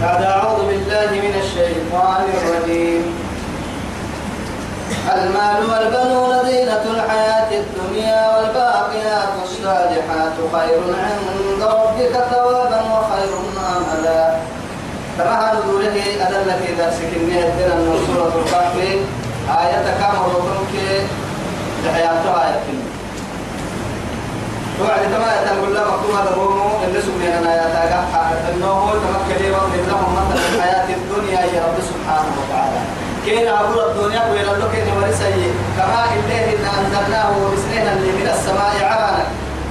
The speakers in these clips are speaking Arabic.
بعد أعوذ بالله من الشيطان الرجيم. المال والبنون زينة الحياة الدنيا والباقيات الصالحات خير عند ربك ثوابا وخير أملا. نقوله أدل لك إذا سكني الدين من سورة الكهف. آية كامل وكمك لحياته آية توعد كما يتنقل لها مكتوب هذا بومو اللي سبني أنا تاقع إنه هو تمكن لهم مثل الحياة الدنيا يا رب سبحانه وتعالى. كين أقول الدنيا؟ وإلى الله كين ورسي كما إليه إن أنزلناه بسنين اللي من السماء عرانا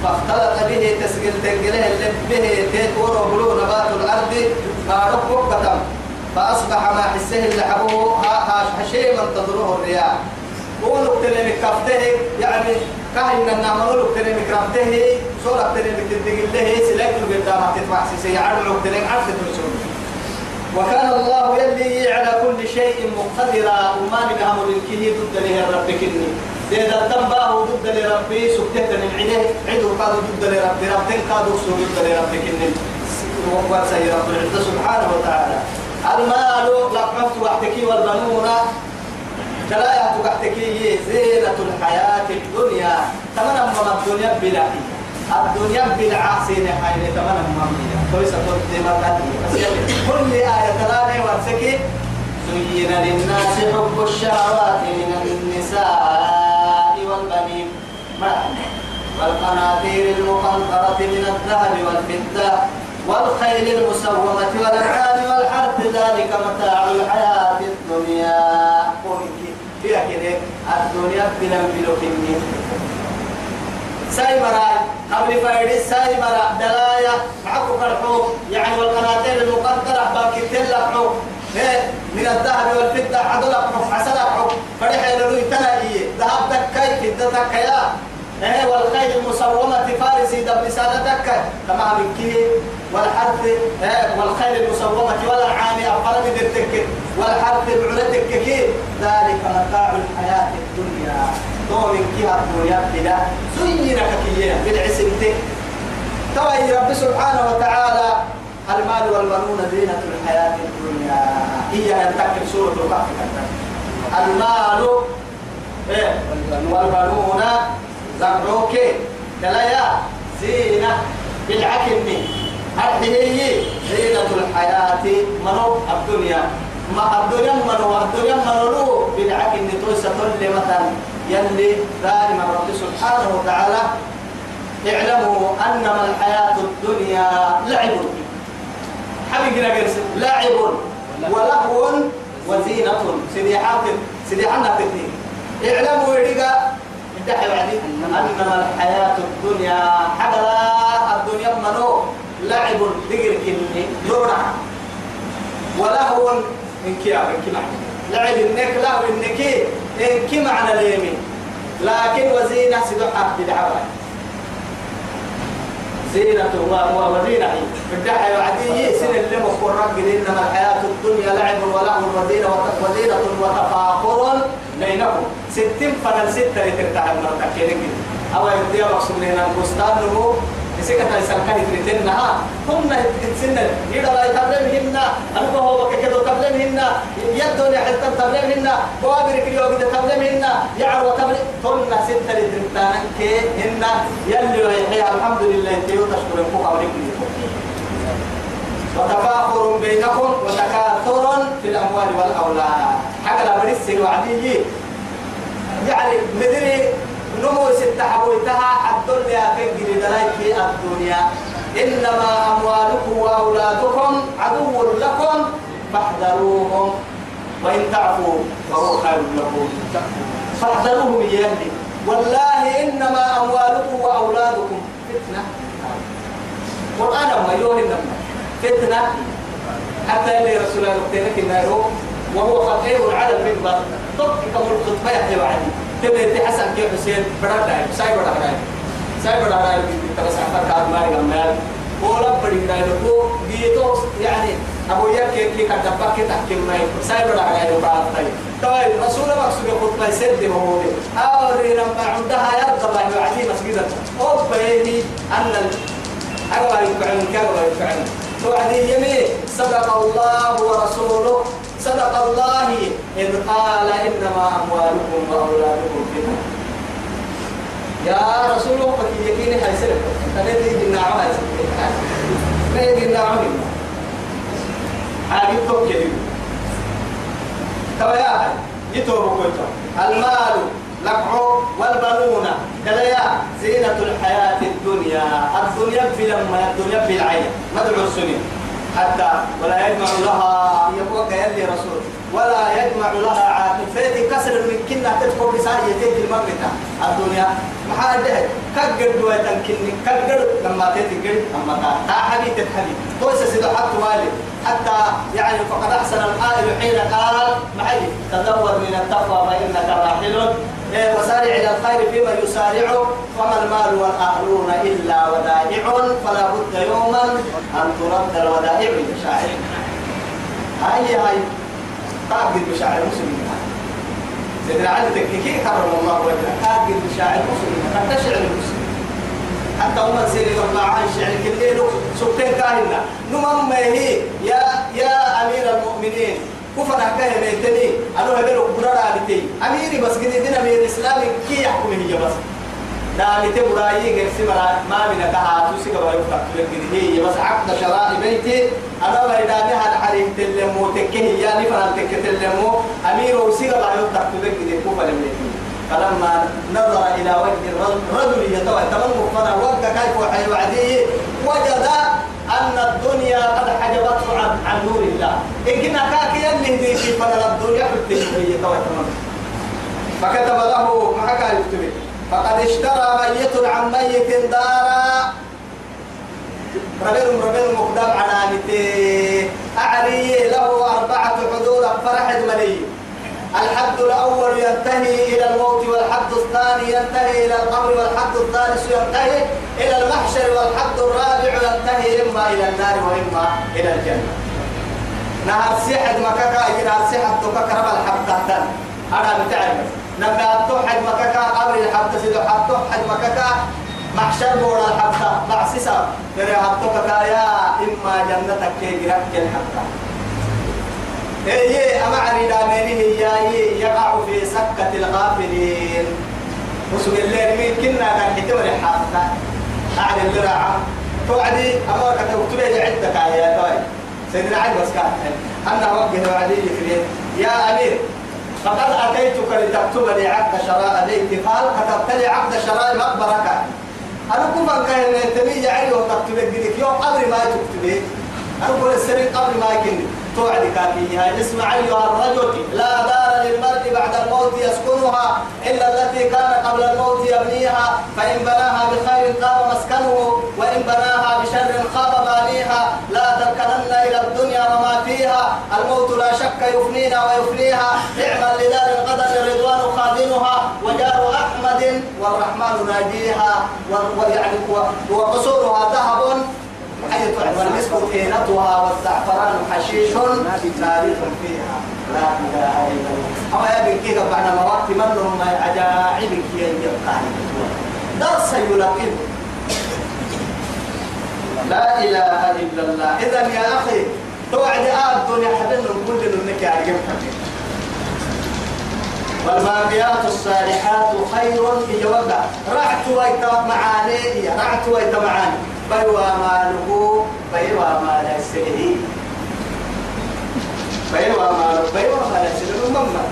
فاختلط به تسجيل تنجله اللي به تيكور وبلو نبات الأرض. ما ركب قدم فأصبح ما حسه اللي حبوه. ها ها شيء من الرياح. ونقول تلمي كفته. يعني كاين النعمل تلمي كفته صورة تلمي تدقي له سلاك القدام تدفع سيسي عرض تلمي عرض تلمي وكان الله يلي على كل شيء مقتدرا وما نبهم للكيه ضد له الرب كني. إذا تنباه ضد لربي سكتة من عينه عدو قادوا ضد لربي ربتين قادوا سوء ضد لربي كني. وسيد رب العزة سبحانه وتعالى المال لقمت وحدك والبنون لا يعتق وحدكي زينة الحياة الدنيا. تمنى ما الدنيا بلاقي الدنيا بالعاصين حين تمنى ممية كويسة تقدم كل آية تراني ورسكي زين للناس حب الشهوات من النساء والبنين. والقناطير المقنطرة من الذهب والفضة. والخيل المسومة والأنعام والحرث. ذلك متاع الحياة الدنيا. فيها كده الدنيا بلم بلوكني سايبرا قبل فايد سايبرا دلايا معكو كرحو يعني والقناطير المقدرة باكتين لحو من الذهب والفضة عدل عسل حو فرح يلوي تلاقي ذهب دكاي فضة دكايا إيه والخيل المسومة فارسي دبل سادتك كما بكيه والحرث إيه والخيل المسومة والأنعام أفرد درتك والحرث بعلتك كي ذلك متاع الحياة الدنيا. دوم كيها الدنيا بلا. زينك كينا بالعسلتك توي رب سبحانه وتعالى المال والبنون زينة الحياة الدنيا. هي أن تكتب سورة الكهف. المال إيه والبنون زمروك دلايا زينة بالعكن هذه زينة الحياة. منو؟ الدنيا. ما الدنيا منو؟ الدنيا منو؟ بالعكن توسة مثلا يلي دائما رب سبحانه وتعالى اعلموا أنما الحياة الدنيا لعب. حبيبي نقرس لعب ولهو وزينة. سيدي حاتم سيدي تتنين اعلموا يريقا انتهى وعدي انما الحياة الدنيا حدلا الدنيا منو؟ لعب دقر كني يورع ولهو انكي انكي معنى. لعب انك لا انك انكي معنى اليمين. لكن وزينة سدوحة بدعوة. زينة وزينة. بدعها وعدي سن اللي مخور رب إنما الحياة الدنيا لعب ولهو وزينة وزينة وتفاخر بينكم. ستين فنل ستة لترتاح المرتكين أو يبدي مقصود هنا البستان نمو. يسكت يسكت يترتنها هم تسنن يدا لا يتبلمهن أنا هو كده تبلمهن يدون حتى تبلمهن بوابر كيلو كده تبلمهن يعرو تبلم كنا ستة لترتاح كهن يلي يحيى الحمد لله. تيو تشكر فوق أوليك وتفاخر بينكم وتكاثر في الأموال والأولاد. حاجة لا بريس الوعدي يعني مدري نمو حبويتها الدنيا كجري دلاي في الدنيا. إنما أموالكم وأولادكم عدو لكم فاحذروهم. وإن تعفوا فهو خير لكم. فاحذروهم يهدي والله إنما أموالكم وأولادكم فتنة. قرآن ما يوهي فتنة. حتى اللي رسول الله قلت النار وهو خطير على المنبر. طب كم الخطبة يحيى وعدي تبي تحسن كيف حسين برد دايم ساي برد دايم ساي برد دايم تبى سافر كار ماري غمال ولا بدي دايم كو بيتو يعني أبو يك كي كان دبك كي تحكي ماي ساي برد دايم بعد. طيب طيب رسول الله مقصود الخطبة يسد هو أو لما عندها يرضى الله وعدي مسجدا. أو بيني أن أقوى يفعل كذا ويفعل توعدي يمين صدق الله ورسوله. صدق الله إذ قال إنما أموالكم وأولادكم فتنة. يا رسول الله بكي يكيني هاي سلك تنادي جنا عما تنادي جنا عما هاي توكل تبا يا يتوب كويتو المال لقعو والبنون. كليا زينة الحياة الدنيا. الدنيا في لما الدنيا في العين. مدعو السنين حتى ولا يجمع لها يقول يلي رسول. ولا يجمع لها فيتي كسر من كنا تدخل بساعة يديك الممتع الدنيا ما حاجة كجر كجر لما تيجي أما تا حبيب تحبيب تويس سيدو حتى والي. حتى يعني فقد أحسن القائل حين قال معي تدور من التقوى فإنك راحل. إيه، وسارع إلى الخير فيما يسارع وما المال والأهلون إلا ودائع فلا بد يوما أن ترد الودائع إلى شاعر هاي هاي. قاعد بشاعر مسلمين سيدنا علي تكنيكي كرم الله وجهه. قاعد بشاعر مسلمين قد تشعر المسلمين حتى هم سيري عايش يعني كل سبتين كاهنا نمم هي؟ يا يا أمير المؤمنين. كفنا كاه ميتني أنا هبلو برا عادتي أميري بس دين أمير الإسلام كي يحكم هي بس؟ دامي تبراي غير سمرا ما من كها توسي كبا يفتح هي. بس عقد شراء بيتي. أنا ما يدامي هذا حريم تلمو تكه يعني فران تكه تلمو. أمير وسيغا با يفتح كده كفا لميتي فلما نظر إلى وجه الرجل يتوى تمام فنا وقت كيف وحي وعديه وجد أن الدنيا قد حجبته عن, نور الله. إن اللي دي في فنا الدنيا في يتوى فكتب له ما حكى يكتب فقد اشترى ميت عن ميت دارا. رجل رجل مقدم عنانته أعري له أربعة حدود فرح مليء الحد الأول ينتهي إلى الموت والحد الثاني ينتهي إلى القبر والحد الثالث ينتهي إلى المحشر والحد الرابع ينتهي إما إلى النار وإما إلى الجنة. نهار سيحد مكاكا نهار سيحد تكاكا ربا الحد تحتان أنا بتعرف. نبقى توحد مكاكا قبر الحد سيدو حد توحد مكاكا محشر بورا الحد معسسا ترى حد يا إما جنتك كي جرك الحد. هي أما عريدا منه هي يقع في سكة الغافلين. وسوق الليل مين كنا كان حتمر حتى أعلى اللي راعى. توعدي أما كتبت لي عدة يا توي سيدنا علي بس كان. أنا وجه وعدي يكريم يا أمير فقد أتيتك لتكتب لي عقد شراء بيتي. قال كتبت لي عقد شراء مقبرك أنا كم كان تبي علي وتكتب لك يوم قبل ما تكتبي أنا كل السنين قبل ما يكني توعد كافيها اسمع أيها الرجل لا دار للمرء بعد الموت يسكنها إلا التي كان قبل الموت يبنيها. فإن بناها بخير طاب مسكنه وإن بناها بشر خاب بانيها. لا تركنن إلى الدنيا وما فيها. الموت لا شك يفنينا ويفنيها. اعمل لدار غدا الرضوان خادمها. وجار أحمد والرحمن ناجيها. ويعني وقصورها ذهب حيث والمسك طينتها والزعفران حشيش. تاريخ فيها. لا إله إلا الله. أما يا بنكي بعد ما وقت من ما عجائبك يا يبقى درس يلقن لا إله إلا الله. اذا يا أخي توعد آه الدنيا حبيبنا كل انك يا والباقيات الصالحات خير في وقع رعت ويت معاني رعت ويت معاني بيوا ماله بيوا مال السهي بيوا مال بيوا مال السهي مما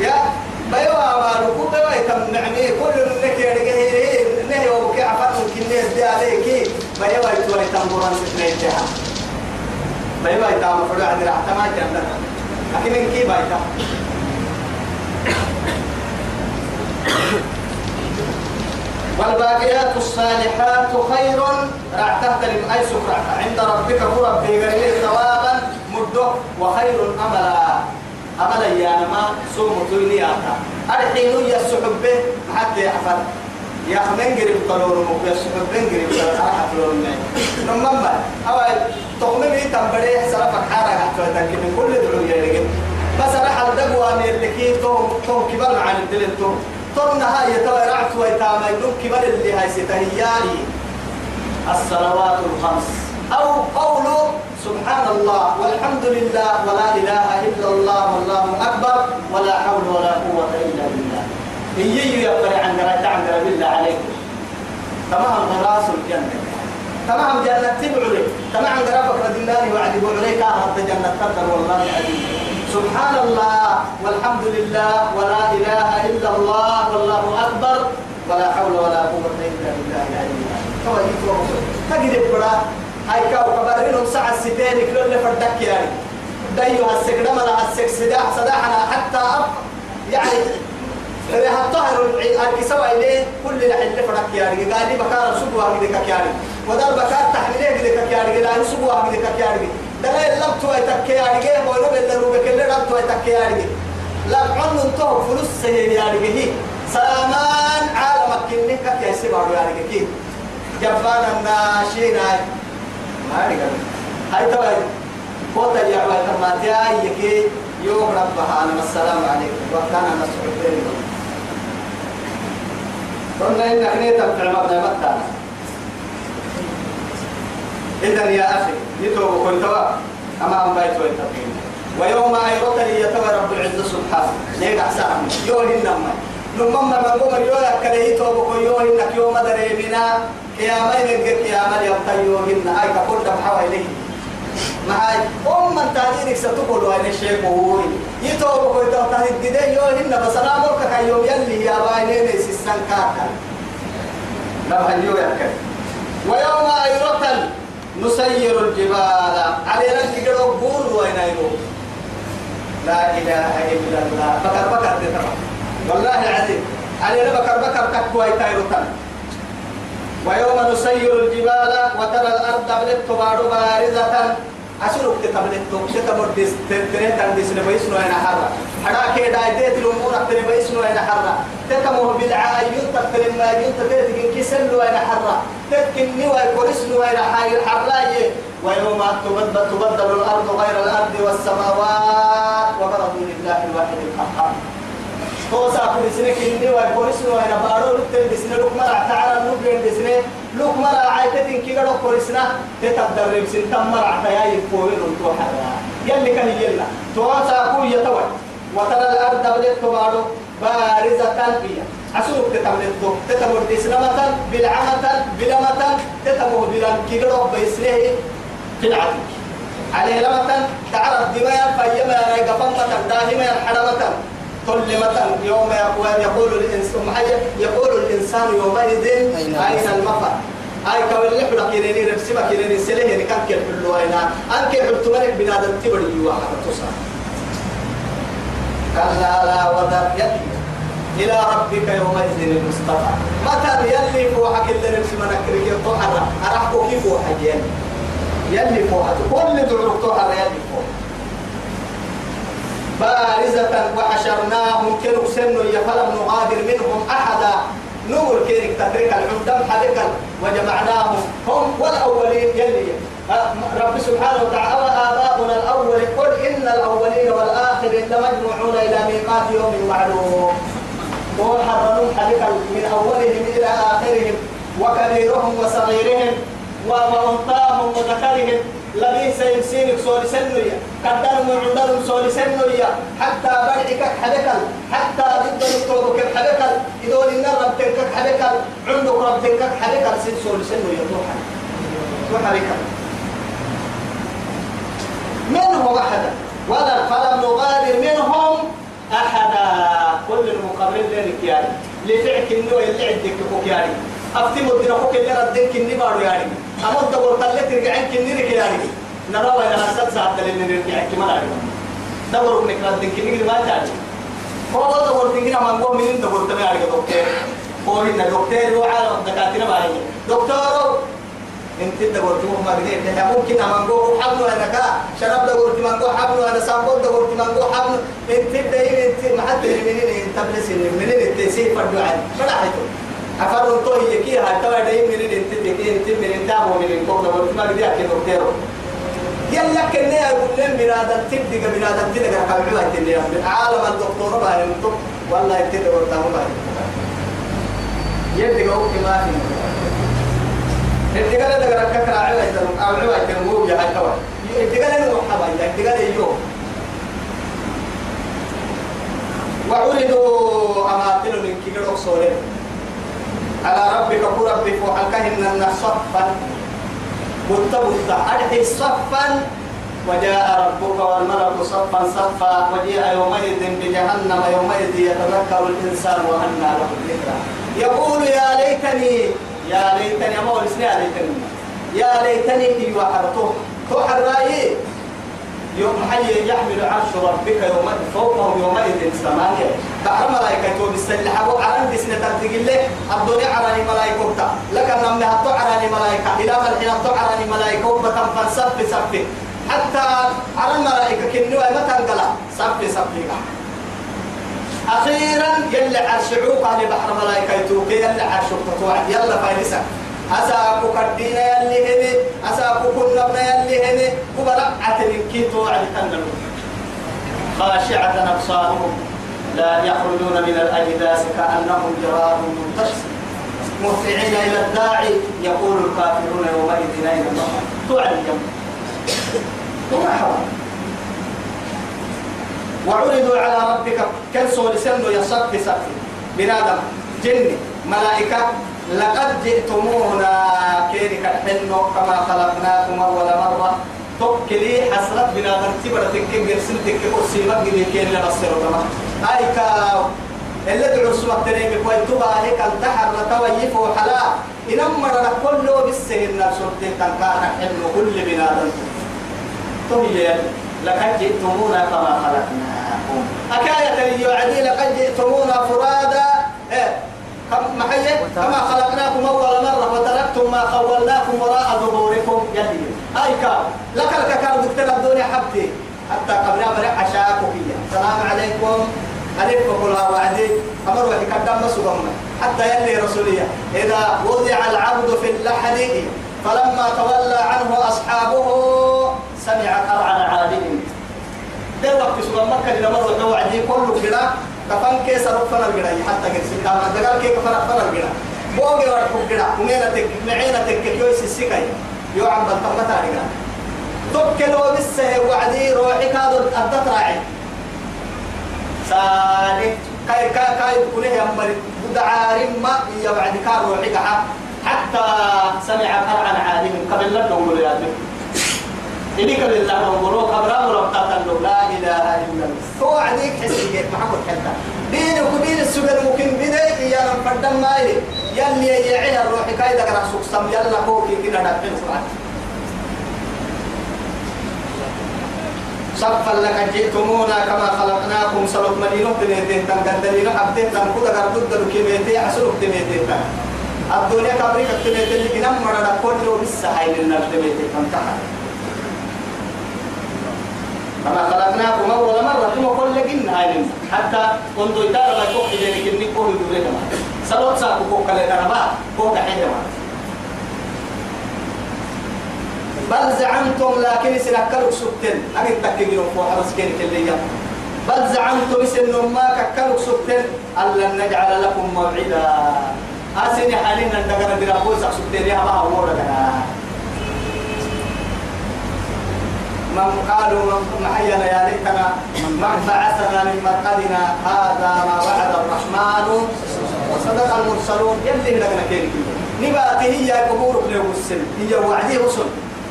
يا بيوا ماله بيوا يتمعني كل منك يرجعه نه وبكي عفان ممكن نهدي عليك. بيوا يتوي تنبوران سنيتها بيوا يتام فلو عند العتمة جنة لكن إن كي بايتا والباقيات الصالحات خير. راح تهتلم أي سكرة عند ربك فرب بغير ثوابا مده وخير أملا. أملا يا ما سوم تولياتا الحين يسحب به حتى يحفظ. يا خمن قريب قالوا مو يسحب بن قريب راح تقولون نمم أو تقوم بي تنبري سلفك حارة حتى تكلم كل دعوة بس راح الدقوة من اللي تو تو كبر عن الدليل طرنا هاي تويرعت ويتاما يدوم كبر اللي هاي ستهياني. الصلوات الخمس. أو قول سبحان الله والحمد لله ولا إله إلا الله والله أكبر ولا حول ولا قوة إلا بالله. هي يقرأ عن قراءة عن بالله عليكم تمام راس الجنة. تمام جنة تبعلي تمام قراءة رد الله وعد بعليك أهد جنة تقدر والله عزيز سبحان الله والحمد لله ولا إله إلا الله والله أكبر ولا حول ولا قوة إلا بالله العلي العظيم. تجد بڑا هاي كاو كبرين ساعة ستين كل فردك يعني. دايو هالسكرة ملا هالسك سداح صداحنا حتى أب يعني هالطهر الكسوة إليه كل لحل فرق يعني. قال لي بكار سبوا هكذا يعني. ودار بكار تحمله هكذا يعني. قال لي سبوا هكذا يعني. دلائل لم توي تكياري جيه بولو بلرو بكل لم توي تكياري لا عن تو فلوس يعني هي. سلامان عالمك كنك يا سبارو يعني كي. جبان الناشين هاي. ما أدري هاي تبع قوة يا عباد ما تياي يكي. يوم ربها أنا السلام عليكم. وكان مسعود بن قلنا إنك نيتم في عمرنا متى إذا يا أخي يتوب كنت أمام بيت ويتقين. ويوم لي يتوى رب العزة سبحانه. ليك أحسن. يوهن نما نمم من قوم يوهن كله يتوب يوهن يوم دريمنا قيامين الجر قياما يبقى يوهن أي كقول دم حواليه معاي أم من تهدينك ستقول وين الشيء هو يتوب كنت تهديد يوهن بس أنا أمرك كيوم يلي يا باينين سيسان كاكا لو هنيو يا ويوم أيرت نسير الجبال. علينا نقدر بور وينايرو لا إله إلا الله. بكر بكر تتبع والله العظيم. علينا بكر بكر تكوي تايروتان ويوم نسير الجبال وترى الأرض بلت بارزة. أشرك تتبلت تتبر ديس تريت عن ديس نبيس نوين حرة حدا كيدا ديت الأمور أكتر نبيس نوين حرة تتمه بالعاء ينتق لما ينتق تتكن كسل نوين حرة تتكن نوين كورس نوين حاير حراية ويوم تبدل تبدل الأرض غير الأرض والسماوات وبرزوا لله الواحد القهار هو سافر سنة كني ويقولس نو أنا بارو لتل بسنة لوك مرة تعالى لوك بين بسنة لوك مرة عايتة كي قالوا كورسنا تتدرب سن. تم مرة تيا يفوي نتوه حلا يلي كان يلا. تو سافر يتوه وترى الأرض بدت تبارو بارزة فيها أسوق تتملك دو تتمر دسنمة بالعمة بلمة تتمر بلان كي قالوا بيسنة. في العدل عليه لمة تعرف دماء فيما رأي داهمة حرمة كل يوم يقول الإنسان يقول الإنسان يومئذ أين المفر؟ أي كون لحنا كيريني رسمة كيريني سليه يعني كان كيف اللوينا أنك حلت ملك بنادم تبري يوحنا تصا. كلا لا وذر يدي إلى ربك يومئذ المستقى متى يلي فوحك اللي رسمة نكرك يطحر أرحكو كيف فوحك يلي يلي فوحك كل دعوك طحر يلي فوحك بارزة وحشرناهم كنوا سنوا فلم نغادر منهم أحدا. نور كيرك تترك العمدم حدك وجمعناهم. هم والأولين يلي. رب سبحانه وتعالى آباؤنا الأول؟ قل إن الأولين والآخرين لمجموعون إلى ميقات يوم معلوم. وحرموا حدك من أولهم إلى آخرهم وكبيرهم وصغيرهم وأنثاهم وذكرهم. لبي سيمسينك سوري سنويا قدر معدل سوري سنويا حتى بدعك حبكل. حتى ضد الطوبك حبكل. إذول إن ربك حبكل. عندك ربك حبكل. سين سوري سنويا توحى توحى منهم أحدا. ولا فلم نغادر منهم أحدا. كل المقرر لك يعني لفعك النوع اللي عندك يعني أفتي مدير أخوك اللي ردك بارو يعني أما الدور تلت رجعين كني رك يعني نرى وين هسات ساعة اللي نرجع كمان عليه دور ابنك ردك كني ما تعرف. هو دور تنجنا ما نقول منين دور تبي على دكتور؟ هو هنا دكتور وعلى دكاترة باهي دكتور! انت دور تمو ما بدي انت ممكن اما نقول حبل أنا كا. شرب دور تمو نقول حبل أنا سامبول دور تمو نقول حبل. انت دايما انت ما حد منين انت بلس منين انت سيف فردوعي. ما راحته أفرد تو يكي هاي توا دايم من انت بكي انت من انت مو من انكم دور ما بدي اكل دكتور يلا كنا يقول لهم بنادم تبدي بنادم تلقى كعبوا تني عالم الدكتور باهي أنتم والله انت دور تمو باهي يدي قوك ما في. انت قال لك ركك راعي أو عوا تنمو يا هاي توا دقال وحبا دقال يوم. وعرضوا أماثل من كبير أقصورين على ربك كرب فوحكهن الناس صفا. متبطة أرحي صفا. وجاء ربك والملك صفا صفا. وجيء يومئذ بجهنم. يومئذ يتذكر الإنسان وأنى له الذكرى. يقول يا ليتني يا ليتني ما هو يا ليتني. يا ليتني إيوا حرطوه تو حرائي يوم حي يحمل عرش ربك يوم فوقهم يومئذ ثمانية بحر ملائكة تو بالسلة حبو عرن بسنة ترتقل له. الدنيا عراني ملائكة تا لكن نمنا هتو عراني ملائكة إلى ملحنا هتو عراني ملائكة وبتنفر سف سف حتى عرن ملائكة كنوا متى انقلا سف سف أخيرا يلي عرشعوك على بحر ملائكة يتوكي يلي عرشوك تتوعد يلا فايدسك أساكو كدينا يلي هني أساكو كنا يلي هني كبرا عتنين كي توعد تنلو خاشعة أبصارهم لا يخرجون من الأجداث كأنهم جراد منتشر. مهطعين إلى الداعي يقول الكافرون يومئذ أين توعد الجنة. وما حوالي وعرضوا على ربك كنسوا لسنو يصف صف بنادم جن ملائكة لقد جئتمونا كيري كحنو كما خلقناكم أول مرة. توكلي حسرت بنادم تبرا تكين قرسل تكين قرسيمة قدي كين لبصر كما أي كاو. اللي دعو سوى التنين كوي تبا هيك التحر لتويف وحلا إنما رنا كله بالسهل نفسه تنكان حنو كل بنادم تهي. لقد جئتمونا كما خلقناكم. أكاية يعدي لقد جئتمونا فرادا إيه. كم محيي كما خلقناكم أول مرة وتركتم ما خولناكم وراء ظهوركم. يلي أي كار لك الككار دكتور الدنيا حبتي حتى قبل أمر عشاءكم فيها. السلام عليكم. ألف كلها وعدي. أمر وحي قدام مسوهم حتى يلي رسولية إذا وضع العبد في اللحد فلما تولى عنه أصحابه سمع قرعا عالم ده وقت سوى مكة لما مرة وعدي كله كده. كفن كيس رفنا الجرا حتى كيس كما دقال كي كفن رفنا الجرا بوغي ورقو جرا ومينا تك معينا تك كيوس السكاي. يو عم بلتمتا رجا توكلوا بسه وعدي روحي كادو أدت راعي. سالي. كاي كاي كاي كله يمبر دعارم ما يا وعدي كار روحي حتى سمع قرعا عالم. قبل لا نقول يا إليك بالله نقولوا أبرام ربطة لا إله إلا الله. هو عليك حسيك محمد حتى بينك وبين السجن ممكن بداية يا من قدم ماي يلي يعيها الروح كايدا كنا سوكسم يلا كوكي كنا نبين سبحان صفا لك جئتمونا كما خلقناكم سلوك مدينة تنيتين تنقدرين حبتين تنقود قردود دلو كميتين عسلوك تنيتين الدنيا كبريك تنيتين لكنا مرنا كله بس هاي لنا تنيتين تنتحر كما خلقناكم أول مرة ثم كل جن هاي حتى كنت يتارى ما يكون إذا كني كوه يدوري كمان سلوت ساكو كوه كله كربا كوه كحيل ما. بل زعمتم لكن سنكلوا سبتين أجد تكيرون فوق بس كين كليا بل زعمتم إن ما ككلوا سبتين ألا نجعل لكم موعدا. أسني حاليا ندقنا برابوس سبتين يا ما هو ولا من قالوا من حينا يا ليتنا من بعثنا من مرقدنا هذا ما وعد الرحمن. وصدق المرسلون يلي لنا كيرك نباتي هي قبورك له السن هي وعدي وصل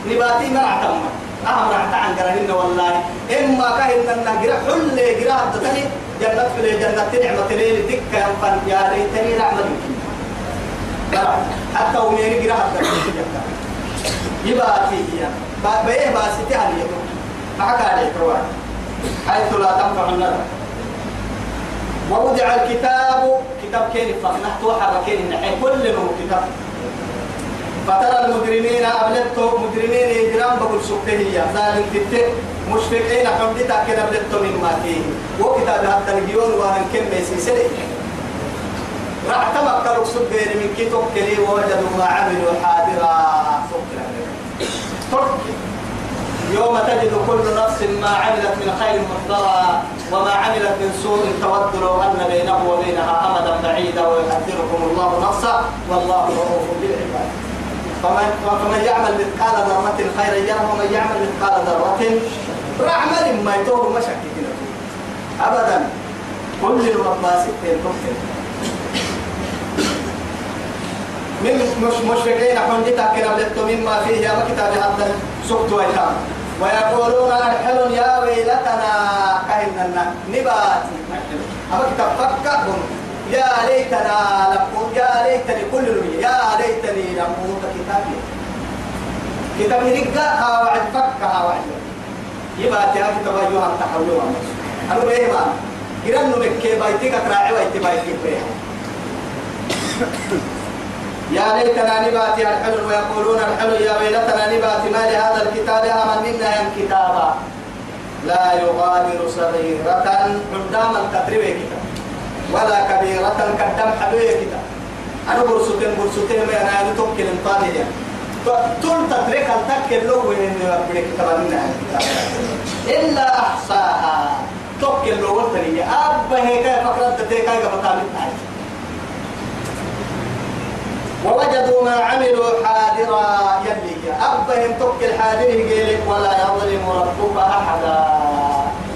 نباتي ما اعتم أهم رعت عن قرهن والله. إما كهن النهجر حل جراه تتني جنة في جنة نعمة ليل تك يا ليتني نعمة حتى ومين جراه يباتي هي. بيه باسيتي عليه معك عليه روان حيث لا تنفع النذر ووضع الكتاب كتاب كين فنحت وحر كين نحي كل من كتاب فترى المجرمين أبلتو مجرمين إجرام بقول سكتهية ظالم تتك مشفقين حمدتا كده أبلتو مما فيه وكتاب هذا الجيون وأنا كم بيسيسلي راح تمكروا سبير من كتب كلي ووجدوا ما عملوا حاضرا يوم تجد كل نفس ما عملت من خير محضرا وما عملت من سوء تود لو أن بينه وبينها أمدا بعيدا ويحذركم الله نفسا والله رؤوف بالعباد. فمن, فمن يعمل مثقال ذرة خيرا يره ومن يعمل مثقال ذرة رعمل ما يتوه مشاكل أبدا. كل المباسط تنتظر من مش مشفقين حنجتك كنا بلدت مما فيه يا كتاب هذا سكت ويتام. ويقولون الحل يا ويلتنا كهننا نبات أما كتاب فكهم يا ليتنا نقول يا ليتني كل رمي يا ليتني نقول كتابي. كتاب رقا وعد فكها وعد. يبقى يا كتاب أيها التحولوا أنا بيه ما إرنو مكي بايتك تراعي بايتي بايتك بيه يا ليتنا نبات يا الحلو ويقولون الحلو يا ويلتنا نبات ما لهذا الكتاب أمن منا ين كتابا لا يغادر صغيرة قدام الكتر كتاب. ولا كبيرة قدام حبيه كتاب. أنا برسوتين برسوتين ما أنا توكل الطالية تل تترك التكل لو وين كتاب. منا إلا أحصاها. توكل لو وتري أبا هيك فكرت تيكا قبل ووجدوا ما عملوا حاضرا. يلي أبهم تك الحاضر قيلك ولا يظلم ربك أحدا.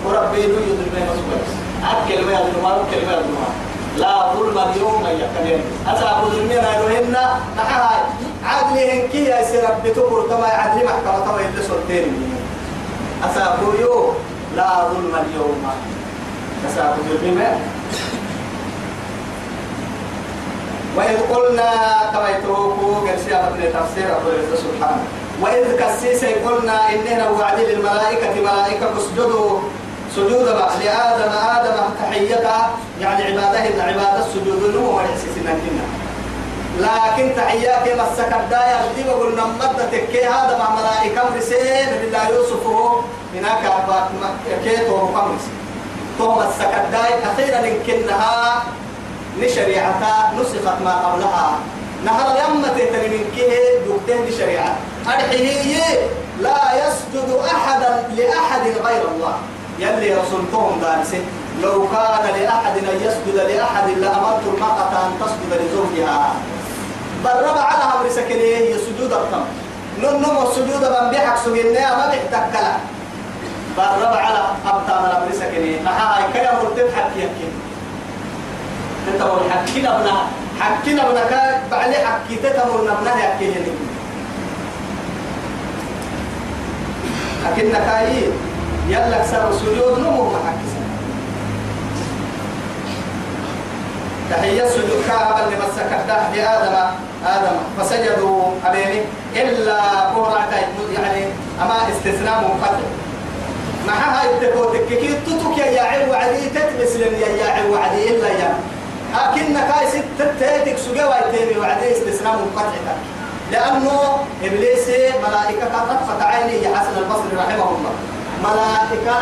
وربي لو يظلم مسؤول أكل ما يظلم أكل ما يظلم. لا ظلم اليوم يكلم أصحاب الظلمين أيهن نحاي عدلهن كي يا سي ربي تقول كما عدل محكمة كما يلي سلطين أصحاب يوم لا ظلم اليوم. أصحاب الظلمين وإذ قلنا كما يتوقوا قد سيابة تفسير أبو العزة سبحانه وإذ كسيس قلنا إننا وعد للملائكة ملائكة اسجدوا سجود لآدم آدم تحية يعني عباده عبادة السجود له ونحسسنا كنا لكن تحياك مسك الداية دي بقول نمد تكي هذا مع ملائكة مرسين. بالله يوسف هناك كيتو قمرس. تو مسك الداية أخيرا إن كنها لشريعتها نسخت ما قبلها. نهر تهتني من كيه دوكتين لشريعة. أرحيه لا يسجد أحدا لأحد غير الله. يلي رسولتهم دارسه لو كان لأحد أن يسجد لأحد لأمرت المرأة أن تسجد لزوجها. برب على أمر سكنيه سجود التم ننم السجود من بيحك سجنها ما بيحتكلا. برب على أبطال أمر سكنيه أها كيا مرتب حكي تتمر حكينا ابنا حكينا ابنا كا بعلي حكي تتمر نبنا يحكي هني حكينا كاي يلا كسر سجود نمو ما حكي تحية سجود كعب اللي مسك الدح لآدم آدم. فسجدوا عليه إلا كورا يعني أما استثناء منقطع. معها التكوتك كي تتوك يا عيب وعدي تتبس لن يا عيب وعدي إلا يا لكن كاي ست تيتك سجوا وعدي وعدي استثناء منقطع لأنه إبليس ملائكة طرفة عيني يا حسن البصري رحمه الله. ملائكة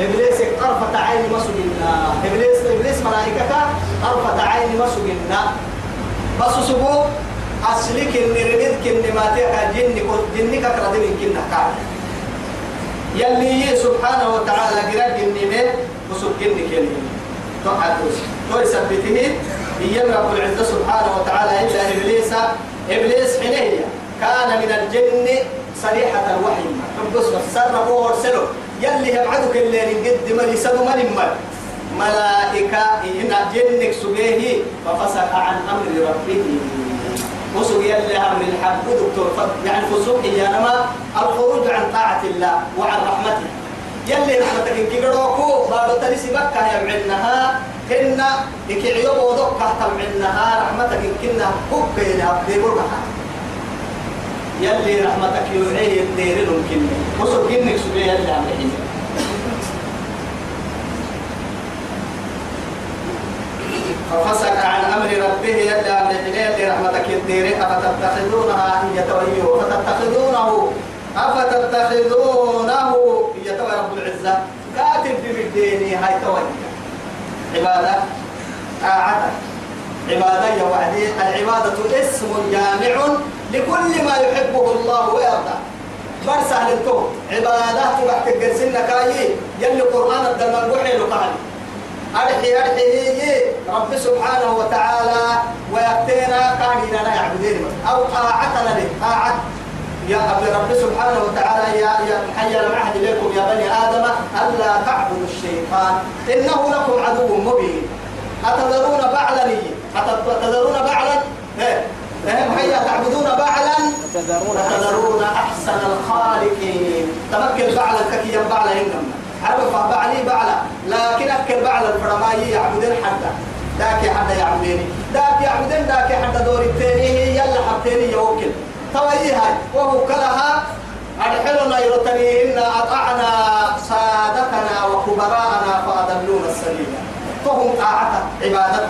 إبليس طرفة عين ما سجنا إبليس إبليس ملائكة طرفة عين ما سجنا بس سبو أصلك إن رميت كن ما تيها جن جنك كردين كنا كار يلي سبحانه وتعالى قرأ جنين وسجن كنين تحدث تو يثبته هي رب العزة سبحانه وتعالى إلا إبليس إبليس حينية كان من الجن صريحة الوحي. حبس سر ورسله يلي يبعدك اللي نقد ملي سدو ملي مل ملائكة إن جنك سجيه ففسق عن أمر ربه. وسق يلي أمر الحق. دكتور يعني فسوق يا نما الخروج عن طاعة الله وعن رحمته. يلي رحمتك إن كبروكو بارو تلسي مكة يبعنها هن إكعيو ودكة تبعنها رحمتك إن كنا كبينا بيقولها يلي رحمتك يوعيه الدير ممكن وصل جنك سبيه يلي عم يحيي ففسق عن أمر ربه عم يحيي يلي رحمتك الدير. أفتتخذونها هي تويه فتتخذونه أفتتخذونه. توي رب العزة. كاتب في الدين هاي تويه عبادة طاعتك. عبادة يا وعدي العبادة اسم جامع لكل ما يحبه الله ويرضى. برس أهل التوم عبادات وقت الجرسين كاي يلي قرآن الدم الوحي لقال أرحي أرحي رب سبحانه وتعالى ويأتينا كان لا يعبدين. أو طاعتنا له طاعت يا رب سبحانه وتعالى يا يا حي المعهد إليكم يا بني آدم ألا تعبدوا الشيطان إنه لكم عدو مبين. أتذرون بعلا أتذرون بعلا إيه؟ هيا تعبدون بعلا تذرون أحسن الخالقين. تمكن بعلا ككي بعلا إنما. عرف بعلي بعلا لكن أكل بعلا الفرمائي يعبدين حدا. ذاك حدا يعبديني. ذاك يعبدين ذاك حدا دور التاني يلا حبتيني يوكل توي هاي وهو كلها أدحلنا يرتنيهن أطعنا سادتنا وكبراءنا فأضلونا السبيل. فهم طاعة عبادة.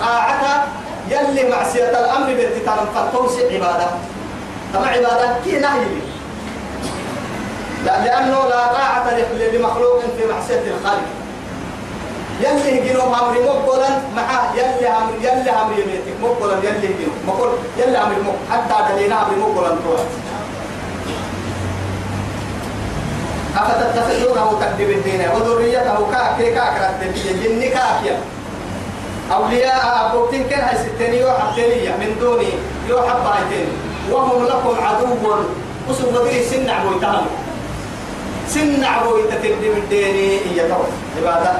طاعة يلي معصية الأمر بالتتام فتوسع عبادة. تما عبادة كي نهي. لأنه لا طاعة لمخلوق في معصية الخالق يلي جنوب أمر مقبلا مع يلي أمر يلي أمر يميتك. مقبلا يلي جنوب مقبل يلي أمر مقبل حتى دلينا أمر مقبلا توات أفتتخذونه تكذب الدين وذريته كاكي كاكرة الجن كاكيا أولياء أبوكين كان هاي ستين يو حبتينية من دوني يو حبايتين وهم لكم عدو. وسوف بدري سن عبوي تهم سن عبوي تتبدي بالديني هي تو عبادة.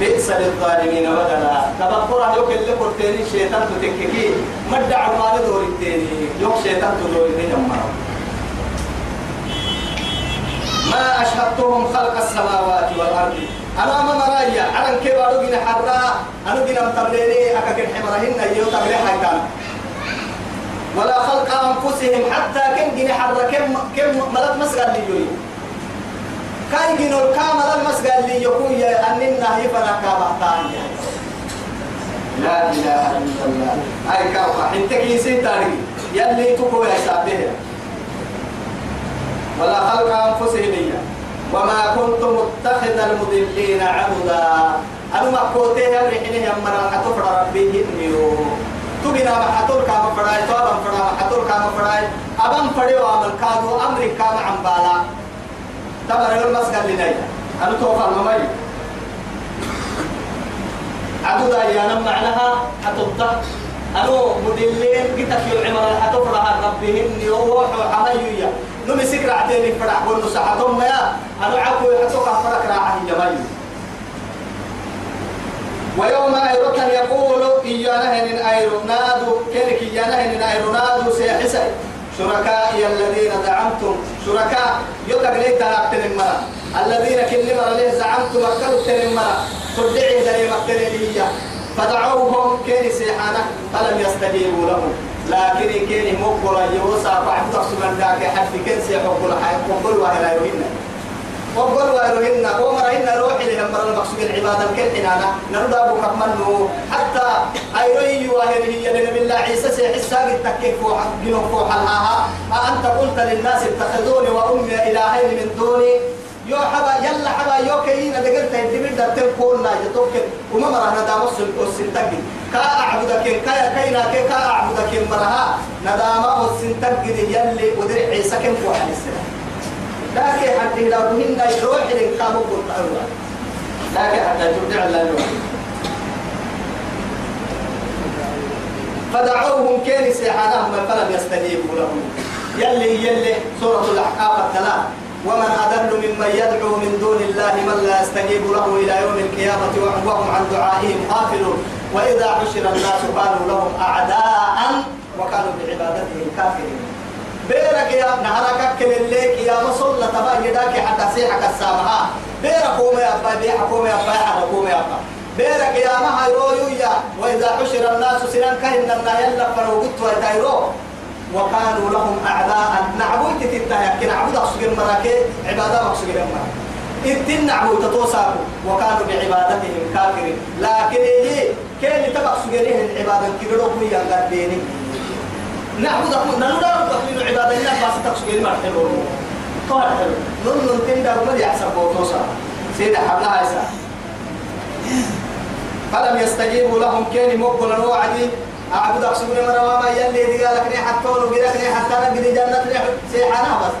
بئس للظالمين بدلا. تبقرا يوك اللي قلتيني شيطان تتككي. مدع عمال دور الديني يوك شيطان تدور الديني ما أشهدتهم خلق السماوات والأرض. أنا ما مرايا أنا كبارو جنا حرا؟ أنا جنا متبليني أكاكن حمرهن أيو تبلي حيتان. ولا خلق أنفسهم حتى كن جنا حرا. كم كم ملك مسجد لي كاي جنا الكامل المسجد لي يقول يا أننا يفنا كابتان لا إله إلا الله. أي كاوكا أنت كيسين تاري يلي تقوى يا سابه. ولا خلق أنفسهم وما كنت متخذ المضلين عبدا. أنا ما كوتي يا رحني يا مرا. حتفر ربي إنيو تبنا ما حتور كام فراي. تو أبم فرا. ما حتور كام فراي. أبم فري وعمل كادو أمري كام عم تبر يوم مسجد لنا أنا توفى الممي عبدا يا نم معناها حتوتا أنا مدلين قتك العمر حتفر ربي إنيو وحو حميويا نمي سكر عتيني فرع قول نصحتهم يا. أنا عفو يحسوك فرق راعه جمال ويوم أيركن يقول إيانا هن أيرو نادو. كينك إيانا هن أيرو نادو؟ سيحسي شركائي الذين زعمتم شركاء يتقلي تلاقتن المرا الذين كل مرة ليه زعمتم أكلوا تن المرا تدعي ذلك مكتن فدعوهم كين سيحانا فلم يستجيبوا لهم لكن كين مقبل يوسع بعد تقصد ذاك حد كن سيحب الحياة مقبل وهلا يهنا وهلا يهنا ومرهن روحي لهم مرة المقصود العبادة كن حنانا نرد أبو كمنه حتى أيري واهر هي لنبي الله عيسى سيحس ساق التكيف فوح جنوب فوح الهاها أنت قلت للناس اتخذوني وأمي إلهين من دوني. يو حبا يلا حبا يو كينا دقلت الدمير دا تنقول لا يتوكل وما مرة ندام السنتقي كا أعبدك كا كينا كي كا أعبدك مرها. ندام السنتقي يلي ودرع عيسى كم فوحل السنة لكن حتى لو هن يروح لكن حتى ترجع الله فدعوهم كان سيحانهم فلم يستجيبوا لهم. يلي يلي سورة الأحقاف الثلاث. ومن أضل ممن يدعو من دون الله من لا يستجيب له إلى يوم القيامة وهم عن دعائهم غافلون. وإذا حشر الناس كانوا لهم أعداء وكانوا بعبادتهم كافرين. بيرك يا نهرك كل الليك يا مصر تبا يداك حتى سيحك السامها. بيرك قوم يا أبا بيحك قوم يا أبا يحك قوم يا أبا بيرك يا مها يرويو يا. وإذا حشر الناس سنان كهن النا يلا فروقت ويتايرو. وكانوا لهم أعداء. نعبود تتتا نعبود أقصد المراكي عبادة أقصد المراكي إتن نعبود تتوساكو. وكانوا بعبادتهم كافرين. لكن إيه كيف تبقى سجنيه العبادة كيلو كوي ينقديني نعبد أقول نلولا تقليل عبادة الله بس تقصد ما حلو طار حلو نون نون تندر ما يحسب بوتوسا سيدة حبلها إسا فلم يستجيبوا لهم كيني مقبلا وعدي أعبد أقسم مرة ما يلي دي قالك حتى ولو قالك ني حتى نقدي جنة سيحانا بس.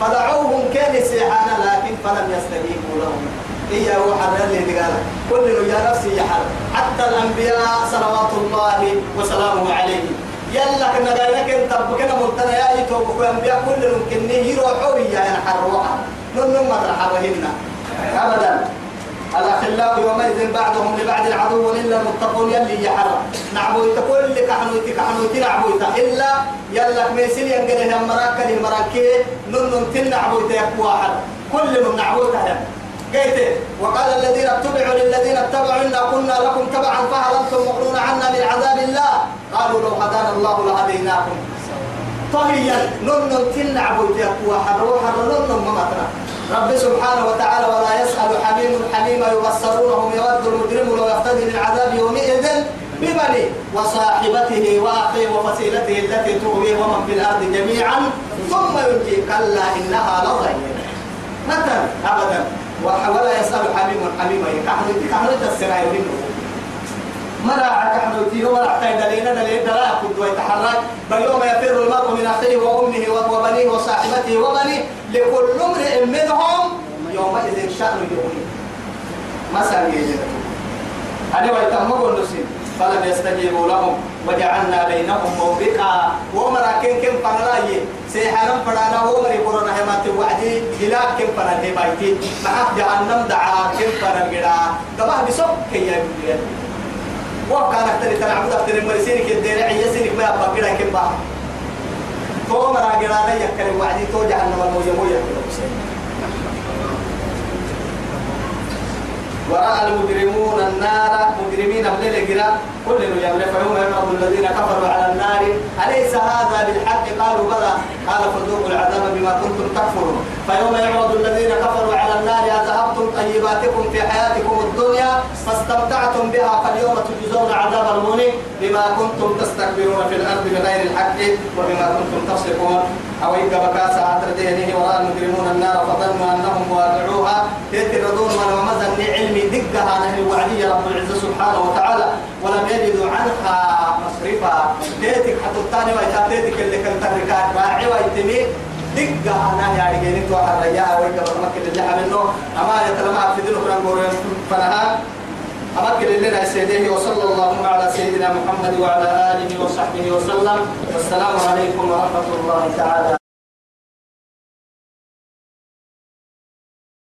فدعوهم كان سيحانا لكن فلم يستجيبوا لهم. هي روح اللي قال كل يا نفسي يا حر حتى الأنبياء صلوات الله وسلامه عليه. يلا كنا قايلك انت بكنا ملتنا يا أيتو بكو أنبياء كل ممكن يروحوا يا حر روحا نن مرحبا هنا ابدا. الأخلاء يومئذ بعضهم لبعض العدو إلا المتقون يلي يحرى نعبويت كل كحنويت كحنويت نعبويت. إلا يلا ميسين ينقله مراك لي مراكي نن تن نعبويت يكوا حر كل من نعبويت هذا قيت وقال الذين اتبعوا للذين اتبعوا إنا كنا لكم تبعا فهل أنتم مغنون عنا من عذاب الله؟ قالوا لو هدانا الله لهديناكم. طهيا نن تن نعبويت يكوا حر وحر نن ممتنا رب سبحانه وتعالى ولا يسأل حميم حميما يبصرونهم يود المجرم لو يفتدي من عذاب يومئذ بمن وصاحبته وأخيه وفصيلته التي تؤويه ومن في الأرض جميعا ثم ينجي كلا إنها لظى متى أبدا. ولا يسأل حميم حميما كحل كحل السرايا منه مرا كحنوتي هو رحتين دلينا دليل دلا كنت ويتحرك بل يوم يفر المرء من أخيه وأمه وبنيه وصاحبته وبنيه لكل امرئ منهم يومئذ شأن يغنيه مثلا يجب. أنا ويتمر النسين فلم يستجيبوا لهم. وجعلنا بينهم موبقا. ومرا كن كن فنراي سيحرم فرانا ومري قرنا همات وعدي. إلى كن فنا هبايتي معك جهنم دعا كن فنا الجدا كما بسوق كي يبدي وكان أكتر تنعبد أكتر مرسينك الدين عيا سينك ما يبقى كده كم بقى تو مرا جرانا يكر وعدي. تو جهنم الموية موية. ورأى المجرمون النار. مجرمين بليل جرا كل يوم فيوم يعرض الذين كفروا على النار أليس هذا بالحق؟ قالوا بلى. قال فذوقوا العذاب بما كنتم تكفرون. فيوم يعرض الذين كفروا على النار أذهبتم طيباتكم في حياتكم الدنيا فاستمتعتم بها فاليوم تجزون عذاب الهون بما كنتم تستكبرون في الأرض بغير الحق وبما كنتم تصدقون أو إن بكاسة عتردينه ورأى المجرمون النار فظنوا أنهم واقعوها. يتردون من ومزن علمي دقها نهر وعدي رب العزة سبحانه وتعالى. ولم يجدوا عنها مصرفا. تيتك حتى الثاني ويتاتيتك اللي كنت تركات راعي ويتمي دقها نهي عرقين انتو حرياها ويقبل مكة اللي حملنه أما يتلمع في دينه فرنقور فنها أمكن لنا سيديه وصلى الله على سيدنا محمد وعلى آله وصحبه وسلم. والسلام عليكم ورحمة الله تعالى.